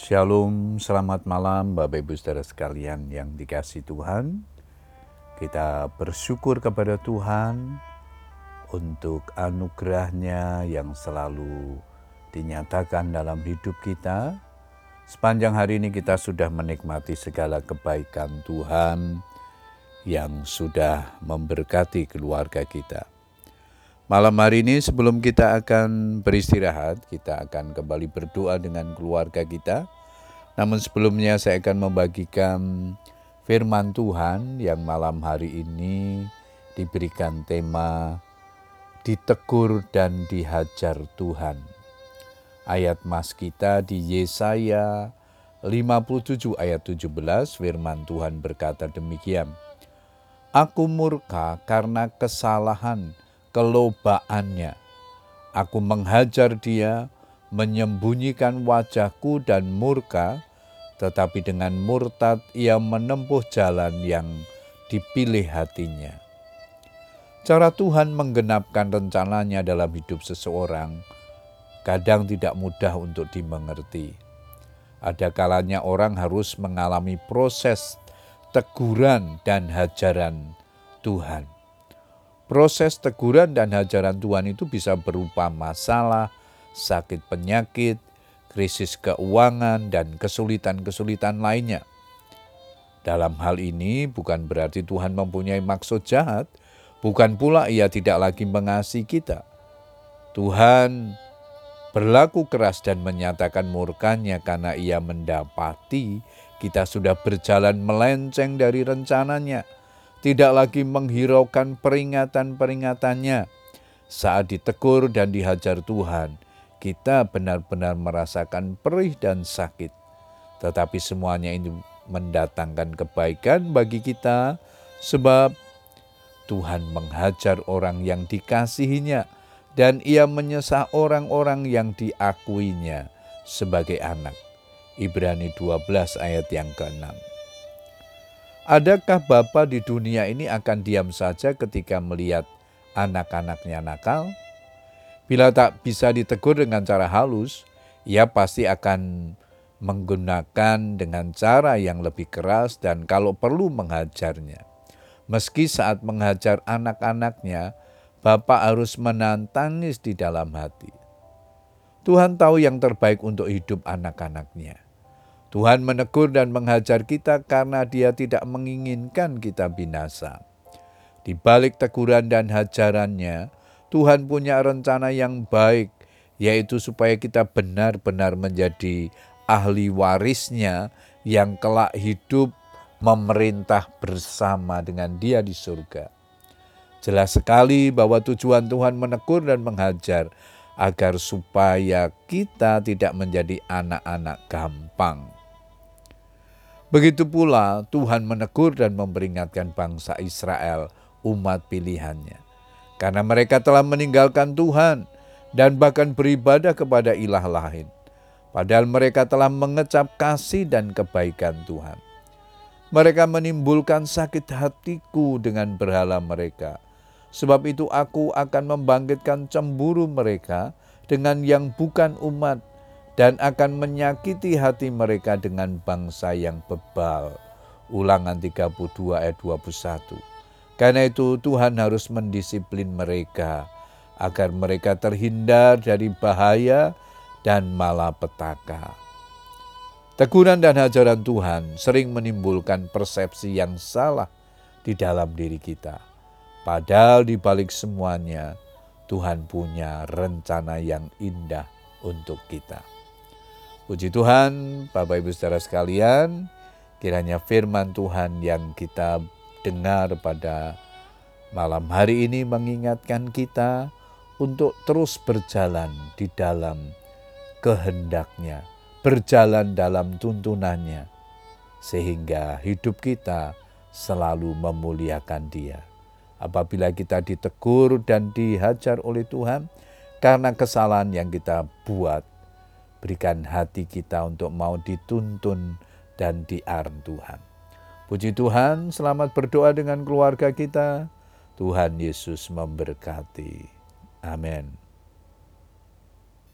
Shalom, selamat malam Bapak Ibu Saudara sekalian yang dikasih Tuhan. Kita bersyukur kepada Tuhan untuk anugerahnya yang selalu dinyatakan dalam hidup kita. Sepanjang hari ini kita sudah menikmati segala kebaikan Tuhan yang sudah memberkati keluarga kita. Malam hari ini sebelum kita akan beristirahat, kita akan kembali berdoa dengan keluarga kita. Namun sebelumnya saya akan membagikan firman Tuhan yang malam hari ini diberikan tema ditegur dan dihajar Tuhan. Ayat mas kita di Yesaya 57 ayat 17 firman Tuhan berkata demikian. Aku murka karena kesalahan kelobaannya. Aku menghajar dia, menyembunyikan wajahku dan murka, tetapi dengan murtad ia menempuh jalan yang dipilih hatinya. Cara Tuhan menggenapkan rencananya dalam hidup seseorang kadang tidak mudah untuk dimengerti. Ada kalanya orang harus mengalami proses teguran dan hajaran Tuhan. Proses teguran dan hajaran Tuhan itu bisa berupa masalah, sakit penyakit, krisis keuangan, dan kesulitan-kesulitan lainnya. Dalam hal ini bukan berarti Tuhan mempunyai maksud jahat, bukan pula ia tidak lagi mengasihi kita. Tuhan berlaku keras dan menyatakan murkanya karena ia mendapati kita sudah berjalan melenceng dari rencananya tidak lagi menghiraukan peringatan-peringatannya. Saat ditegur dan dihajar Tuhan, kita benar-benar merasakan perih dan sakit. Tetapi semuanya ini mendatangkan kebaikan bagi kita sebab Tuhan menghajar orang yang dikasihinya dan ia menyesah orang-orang yang diakuinya sebagai anak. Ibrani 12 ayat yang ke-6. Adakah Bapak di dunia ini akan diam saja ketika melihat anak-anaknya nakal? Bila tak bisa ditegur dengan cara halus, ia pasti akan menggunakan dengan cara yang lebih keras dan kalau perlu menghajarnya. Meski saat menghajar anak-anaknya, Bapak harus menantangis di dalam hati. Tuhan tahu yang terbaik untuk hidup anak-anaknya. Tuhan menegur dan menghajar kita karena Dia tidak menginginkan kita binasa. Di balik teguran dan hajarannya, Tuhan punya rencana yang baik, yaitu supaya kita benar-benar menjadi ahli warisnya yang kelak hidup memerintah bersama dengan Dia di surga. Jelas sekali bahwa tujuan Tuhan menegur dan menghajar agar supaya kita tidak menjadi anak-anak gampang Begitu pula Tuhan menegur dan memperingatkan bangsa Israel, umat pilihannya. Karena mereka telah meninggalkan Tuhan dan bahkan beribadah kepada ilah lain. Padahal mereka telah mengecap kasih dan kebaikan Tuhan. Mereka menimbulkan sakit hatiku dengan berhala mereka. Sebab itu aku akan membangkitkan cemburu mereka dengan yang bukan umat dan akan menyakiti hati mereka dengan bangsa yang bebal. Ulangan 32 ayat 21. Karena itu Tuhan harus mendisiplin mereka agar mereka terhindar dari bahaya dan malapetaka. Teguran dan ajaran Tuhan sering menimbulkan persepsi yang salah di dalam diri kita. Padahal di balik semuanya, Tuhan punya rencana yang indah untuk kita. Puji Tuhan, Bapak Ibu saudara sekalian, kiranya firman Tuhan yang kita dengar pada malam hari ini mengingatkan kita untuk terus berjalan di dalam kehendaknya, berjalan dalam tuntunannya, sehingga hidup kita selalu memuliakan dia. Apabila kita ditegur dan dihajar oleh Tuhan karena kesalahan yang kita buat, Berikan hati kita untuk mau dituntun dan diarm Tuhan. Puji Tuhan, selamat berdoa dengan keluarga kita. Tuhan Yesus memberkati. Amin.